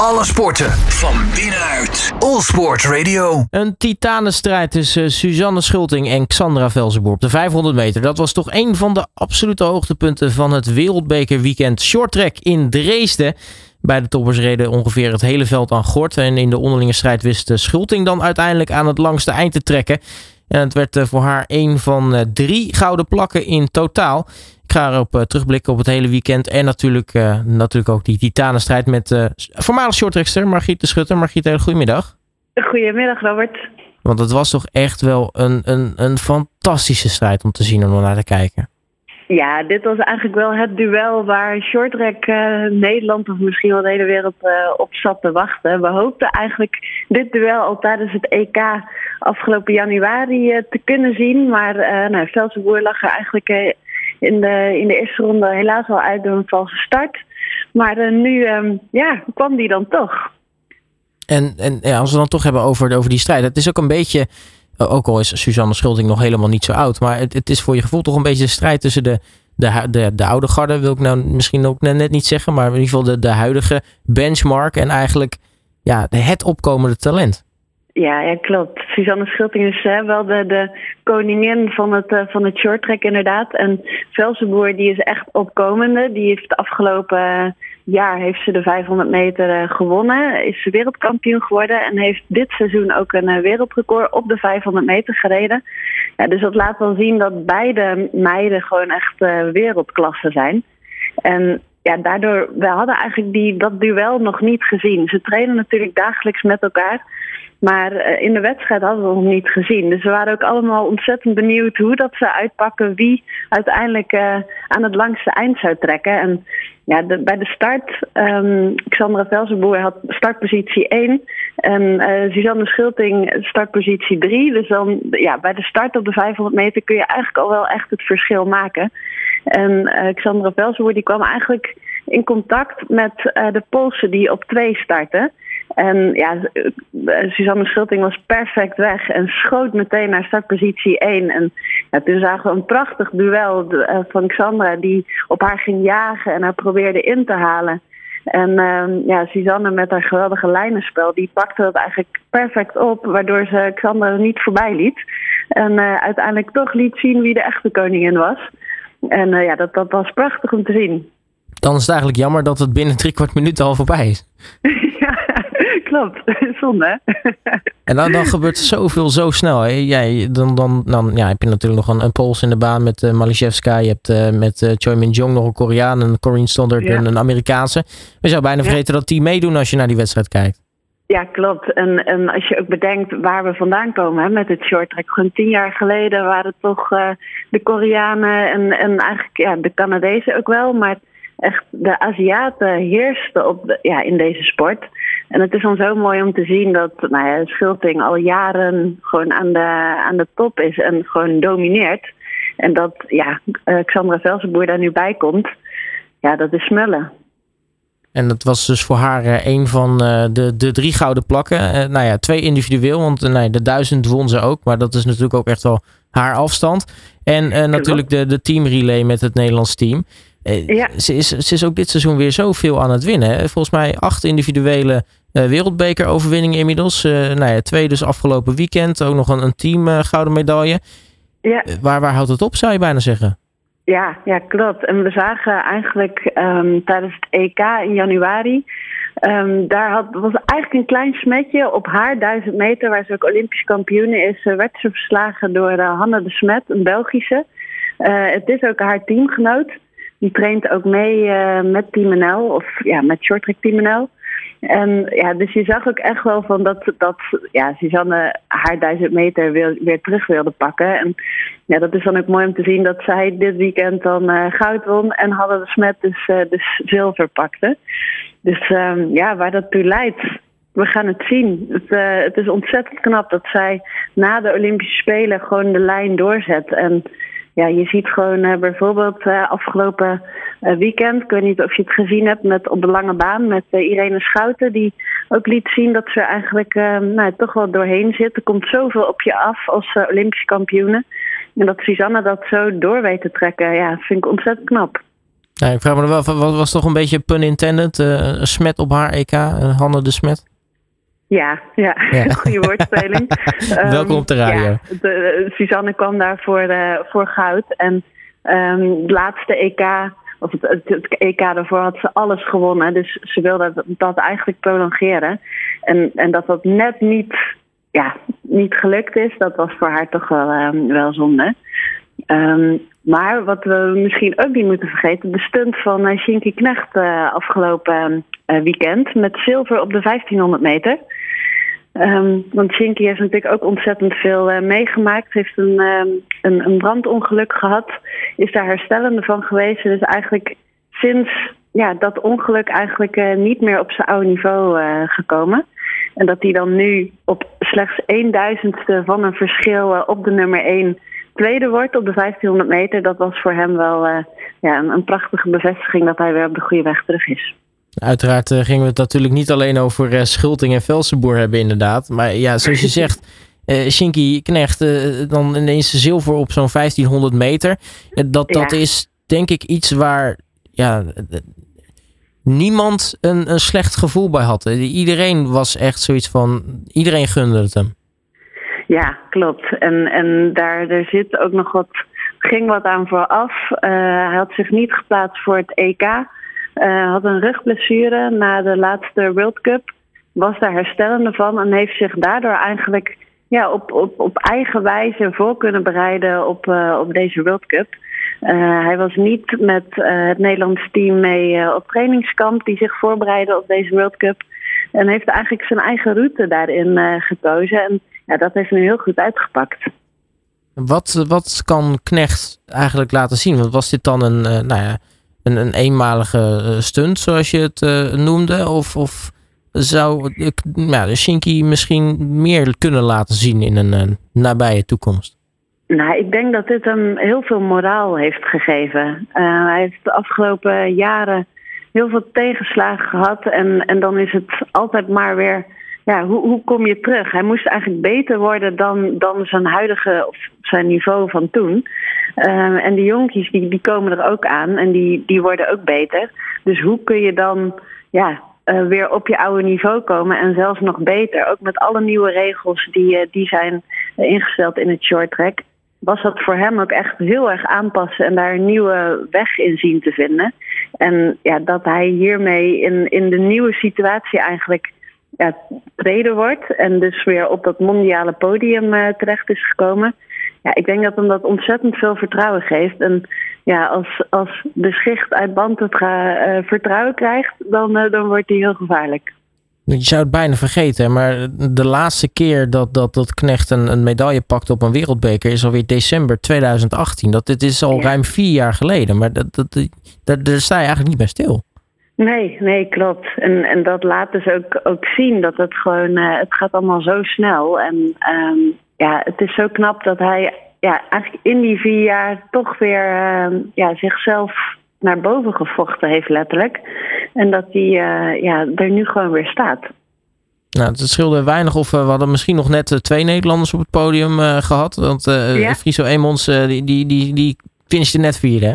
Alle sporten van binnenuit. All Sport Radio. Een titanenstrijd tussen Suzanne Schulting en Xandra Velzenboer op de 500 meter. Dat was toch een van de absolute hoogtepunten van het wereldbekerweekend shorttrack in Dresden. Bij de toppers reden ongeveer het hele veld aan gort. En in de onderlinge strijd wist Schulting dan uiteindelijk aan het langste eind te trekken. En het werd eh, voor haar een van eh, drie gouden plakken in totaal. Ik ga erop uh, terugblikken op het hele weekend. En natuurlijk, natuurlijk ook die titanenstrijd met voormalig shorttrackster Margriet de Schutter. Margriet, hele goedemiddag. Goedemiddag, Robert. Want het was toch echt wel een, een, een fantastische strijd om te zien en om naar te kijken. Ja, dit was eigenlijk wel het duel waar shorttrack Nederland of misschien wel de hele wereld op zat te wachten. We hoopten eigenlijk dit duel al tijdens het EK afgelopen januari te kunnen zien. Maar uh, nou, lag er eigenlijk in de, in de eerste ronde helaas al uit door een valse start. Maar nu um, ja, kwam die dan toch. En, en ja, als we dan toch hebben over, over die strijd. Het is ook een beetje, ook al is Suzanne Schulting nog helemaal niet zo oud. Maar het, het is voor je gevoel toch een beetje de strijd tussen de, de, de, de oude garde. Wil ik nou misschien ook net niet zeggen. Maar in ieder geval de, de huidige benchmark. En eigenlijk ja, het opkomende talent. Ja, ja, klopt. Suzanne Schulting is hè, wel de, de koningin van het, uh, van het shorttrack inderdaad. En Velsenboer die is echt opkomende. Die heeft het afgelopen jaar heeft ze de 500 meter uh, gewonnen. Is ze wereldkampioen geworden. En heeft dit seizoen ook een uh, wereldrecord op de 500 meter gereden. Ja, dus dat laat wel zien dat beide meiden gewoon echt wereldklasse zijn. En ja, daardoor, we hadden eigenlijk die, dat duel nog niet gezien. Ze trainen natuurlijk dagelijks met elkaar. Maar uh, in de wedstrijd hadden we het nog niet gezien. Dus we waren ook allemaal ontzettend benieuwd hoe dat ze uitpakken. Wie uiteindelijk uh, aan het langste eind zou trekken. En ja, bij de start, um, Xandra Velzenboer had startpositie 1. En uh, Suzanne Schulting startpositie 3. Dus dan ja, bij de start op de 500 meter kun je eigenlijk al wel echt het verschil maken. En Xandra Velzenboer die kwam eigenlijk in contact met de Poolse die op 2 starten. En ja, Suzanne Schulting was perfect weg en schoot meteen naar startpositie 1. En ja, toen zagen we een prachtig duel van Xandra die op haar ging jagen en haar probeerde in te halen. En uh, ja, Suzanne met haar geweldige lijnenspel, die pakte dat eigenlijk perfect op, waardoor ze Xandra niet voorbij liet. En uiteindelijk toch liet zien wie de echte koningin was. En uh, ja, dat, dat was prachtig om te zien. Dan is het eigenlijk jammer dat het binnen drie kwart minuten al voorbij is. klopt. Zonde, En dan, dan gebeurt zoveel zo snel. Hè? Jij, dan, dan, dan ja, heb je natuurlijk nog een, een Pools in de baan met uh, Maliszewska. Je hebt uh, met uh, Choi Min-jong nog een Koreaan, een Corinne Standard ja. en een Amerikaanse. We zouden bijna vergeten ja. dat die meedoen als je naar die wedstrijd kijkt. Ja, klopt. En, en als je ook bedenkt waar we vandaan komen hè, met het shorttrack. Gewoon tien jaar geleden waren toch de Koreanen en, en eigenlijk ja, de Canadezen ook wel. Maar echt de Aziaten heersten op de, ja, in deze sport. En het is dan zo mooi om te zien dat nou ja, Schulting al jaren gewoon aan de, aan de top is en gewoon domineert. En dat ja, Xandra Velsenboer daar nu bij komt, ja, dat is smullen. En dat was dus voor haar uh, een van uh, de, de drie gouden plakken. Uh, nou ja, twee individueel, want nee, de duizend won ze ook. Maar dat is natuurlijk ook echt wel haar afstand. En natuurlijk de, de teamrelay met het Nederlands team. Ja. Ze, is, ze is ook dit seizoen weer zoveel aan het winnen. Hè? Volgens mij acht individuele uh, wereldbekeroverwinningen inmiddels. Nou ja, twee dus afgelopen weekend. Ook nog een, een team gouden medaille. Ja. waar, waar houdt het op, zou je bijna zeggen? Ja, ja klopt. En we zagen eigenlijk um, tijdens het EK in januari... Um, daar had, was eigenlijk een klein smetje op haar duizend meter... waar ze ook Olympisch kampioen is... werd ze verslagen door Hanne de Smet, een Belgische. het is ook haar teamgenoot... Die traint ook mee uh, met Team NL, of ja, met Shorttrack Team NL. En ja, dus je zag ook echt wel van dat, dat ja, Suzanne haar duizend meter weer, weer terug wilde pakken. En ja, dat is dan ook mooi om te zien dat zij dit weekend dan uh, goud won en hadden de smet dus, uh, dus zilver pakte. Dus um, ja, waar dat toe leidt, we gaan het zien. Het, uh, het is ontzettend knap dat zij na de Olympische Spelen gewoon de lijn doorzet. En ja, je ziet gewoon bijvoorbeeld afgelopen weekend, ik weet niet of je het gezien hebt, met op de lange baan met Irene Schouten, die ook liet zien dat ze eigenlijk nou, toch wel doorheen zit. Er komt zoveel op je af als Olympische kampioene. En dat Suzanne dat zo door weet te trekken, ja, vind ik ontzettend knap. Ja, ik vraag me wel, was, was toch een beetje pun intended? een smet op haar EK, Hanne de Smet? Ja, ja, ja. goede woordspeling. Welkom op de radio. Ja, de, Suzanne kwam daar voor, voor goud. En um, het laatste EK of het, EK daarvoor had ze alles gewonnen. Dus ze wilde dat, eigenlijk prolongeren. En, en dat dat net niet, ja, niet gelukt is, dat was voor haar toch wel, wel zonde. Um, maar wat we misschien ook niet moeten vergeten, de stunt van uh, Shinky Knecht uh, afgelopen uh, weekend met zilver op de 1500 meter. Um, want Shinky heeft natuurlijk ook ontzettend veel uh, meegemaakt. Heeft een, um, een, een, brandongeluk gehad. Is daar herstellende van geweest. Dus eigenlijk sinds ja, dat ongeluk eigenlijk uh, niet meer op zijn oude niveau uh, gekomen. En dat hij dan nu op slechts een duizendste van een verschil op de nummer 1 tweede wordt op de 1500 meter. Dat was voor hem wel ja, een, een prachtige bevestiging dat hij weer op de goede weg terug is. Uiteraard uh, gingen we het natuurlijk niet alleen over uh, Schulting en Velsenboer hebben inderdaad. Maar ja, zoals je zegt, uh, Shinky Knecht dan ineens zilver op zo'n 1500 meter. dat, dat is denk ik iets waar ja, niemand een, een slecht gevoel bij had. Iedereen was echt zoiets van, iedereen gunde het hem. Ja, klopt. En, en daar er zit ook nog wat, ging wat aan vooraf. hij had zich niet geplaatst voor het EK. Uh, had een rugblessure na de laatste World Cup. Was daar herstellende van en heeft zich daardoor eigenlijk ja, op, op, op eigen wijze voor kunnen bereiden op, uh, op deze World Cup. Uh, hij was niet met het Nederlands team mee op trainingskamp die zich voorbereidde op deze World Cup. En heeft eigenlijk zijn eigen route daarin gekozen. En ja, dat heeft nu heel goed uitgepakt. Wat, wat kan Knecht eigenlijk laten zien? Want was dit dan een, nou ja, een, een eenmalige eh, stunt, zoals je het uh, noemde? Of, of zou ja, de Shinky misschien meer kunnen laten zien in een, een nabije toekomst? Nou, ik denk dat dit hem heel veel moraal heeft gegeven. Hij heeft de afgelopen jaren heel veel tegenslagen gehad. En, en dan is het altijd maar weer ja, hoe, hoe kom je terug? Hij moest eigenlijk beter worden dan, dan zijn huidige of zijn niveau van toen. Uh, en die jonkies die, die komen er ook aan en die, die worden ook beter. Dus hoe kun je dan ja, uh, weer op je oude niveau komen en zelfs nog beter? Ook met alle nieuwe regels die, uh, die zijn ingesteld in het short track. Was dat voor hem ook echt heel erg aanpassen en daar een nieuwe weg in zien te vinden. En ja, dat hij hiermee in, in de nieuwe situatie eigenlijk ja, tweede wordt en dus weer op dat mondiale podium uh, terecht is gekomen. Ja, ik denk dat hem dat ontzettend veel vertrouwen geeft. En ja, als, als de schicht uit Bantetra uh, vertrouwen krijgt, dan, uh, dan wordt hij heel gevaarlijk. Je zou het bijna vergeten, maar de laatste keer dat, dat, dat Knecht een, een medaille pakte op een wereldbeker is alweer december 2018. Dat, dit is al ruim vier jaar geleden, maar dat, dat, dat, daar sta je eigenlijk niet bij stil. Nee, nee, klopt. En, en dat laat dus ook, ook zien dat het gewoon, uh, het gaat allemaal zo snel. En um, ja, het is zo knap dat hij ja, eigenlijk in die vier jaar toch weer uh, ja, zichzelf naar boven gevochten heeft, letterlijk. En dat hij uh, ja, er nu gewoon weer staat. Nou, het scheelde weinig of we hadden misschien nog net twee Nederlanders op het podium gehad. Want ja? Friso Emons, die, die, die, die finishte net vierde, hè?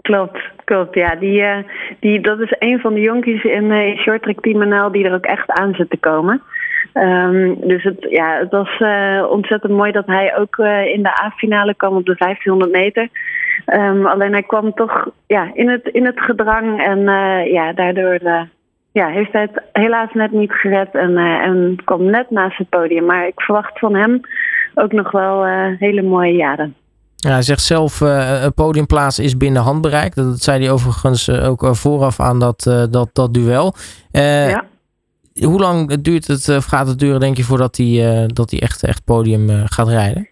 Klopt, klopt. Ja, die, uh, die, dat is een van de jonkies in, uh, in Short Track Team NL die er ook echt aan zit te komen. Um, dus het, ja, het was uh, ontzettend mooi dat hij ook in de A-finale kwam op de 1500 meter. Um, alleen hij kwam toch ja, in, het, in het gedrang en ja, daardoor ja, heeft hij het helaas net niet gered en, en kwam net naast het podium. Maar ik verwacht van hem ook nog wel hele mooie jaren. Ja, hij zegt zelf, uh, een podiumplaats is binnen handbereik. Dat, zei hij overigens uh, ook vooraf aan dat, dat, dat duel. Ja. Hoe lang duurt het, of gaat het duren, denk je, voordat hij, dat hij echt, echt podium gaat rijden?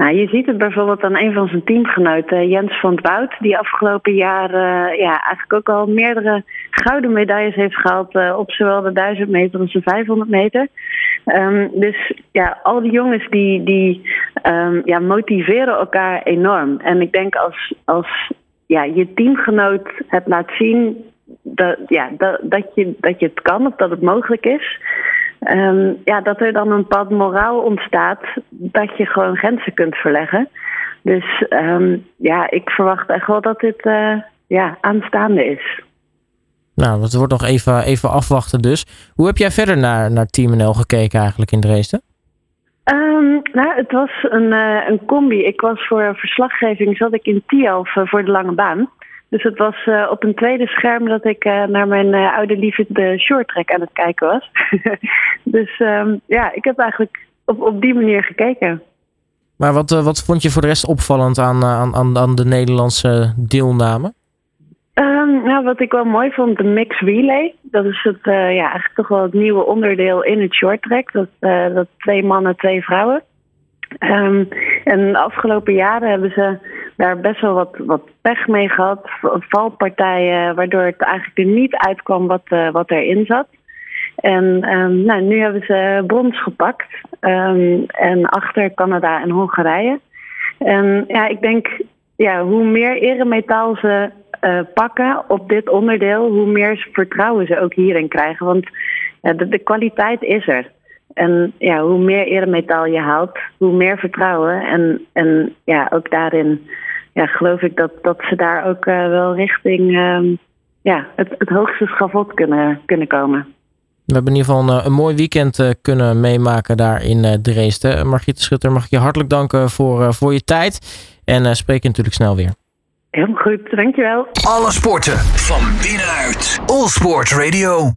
Nou, je ziet het bijvoorbeeld aan een van zijn teamgenoten, Jens van het die afgelopen jaar ja, eigenlijk ook al meerdere gouden medailles heeft gehaald op zowel de 1000 meter als de 500 meter. Um, dus ja, al die jongens die, die um, ja, motiveren elkaar enorm. En ik denk als, als ja, je teamgenoot het laat zien dat, ja, dat, dat, je, dat je het kan of dat het mogelijk is. Um, ja, dat er dan een pad moraal ontstaat dat je gewoon grenzen kunt verleggen. Dus um, ja, ik verwacht echt wel dat dit uh, ja, aanstaande is. Nou, het wordt nog even, even afwachten dus. Hoe heb jij verder naar, naar Team NL gekeken eigenlijk in Dresden? Um, nou, het was een, uh, een combi. Ik was voor verslaggeving, zat ik in Tialf uh, voor de lange baan. Dus het was uh, op een tweede scherm dat ik naar mijn oude liefde de short track aan het kijken was. dus um, ja, ik heb eigenlijk op, op die manier gekeken. Maar wat, wat vond je voor de rest opvallend aan, aan, aan de Nederlandse deelname? Um, nou, wat ik wel mooi vond, de mix relay. Dat is het, uh, ja, eigenlijk toch wel het nieuwe onderdeel in het short track. Dat, uh, dat twee mannen, twee vrouwen. Um, en de afgelopen jaren hebben ze daar best wel wat, wat pech mee gehad. Valpartijen, waardoor het eigenlijk er niet uitkwam wat, uh, wat erin zat. En um, nou, nu hebben ze brons gepakt. en achter Canada en Hongarije. En ja, ik denk, ja, hoe meer eremetaal ze uh, pakken op dit onderdeel, hoe meer vertrouwen ze ook hierin krijgen. Want ja, de, de, kwaliteit is er. En ja, hoe meer eremetaal je haalt, hoe meer vertrouwen. En, en ja, ook daarin ja, geloof ik dat, dat ze daar ook uh, wel richting uh, ja, het, het hoogste schavot kunnen, kunnen komen. We hebben in ieder geval een, een mooi weekend uh, kunnen meemaken daar in uh, Dresden. Margriet Schutter, mag ik je hartelijk danken voor, uh, voor je tijd. En spreek je natuurlijk snel weer. Heel goed, dankjewel. Alle sporten van binnenuit. All Sport Radio.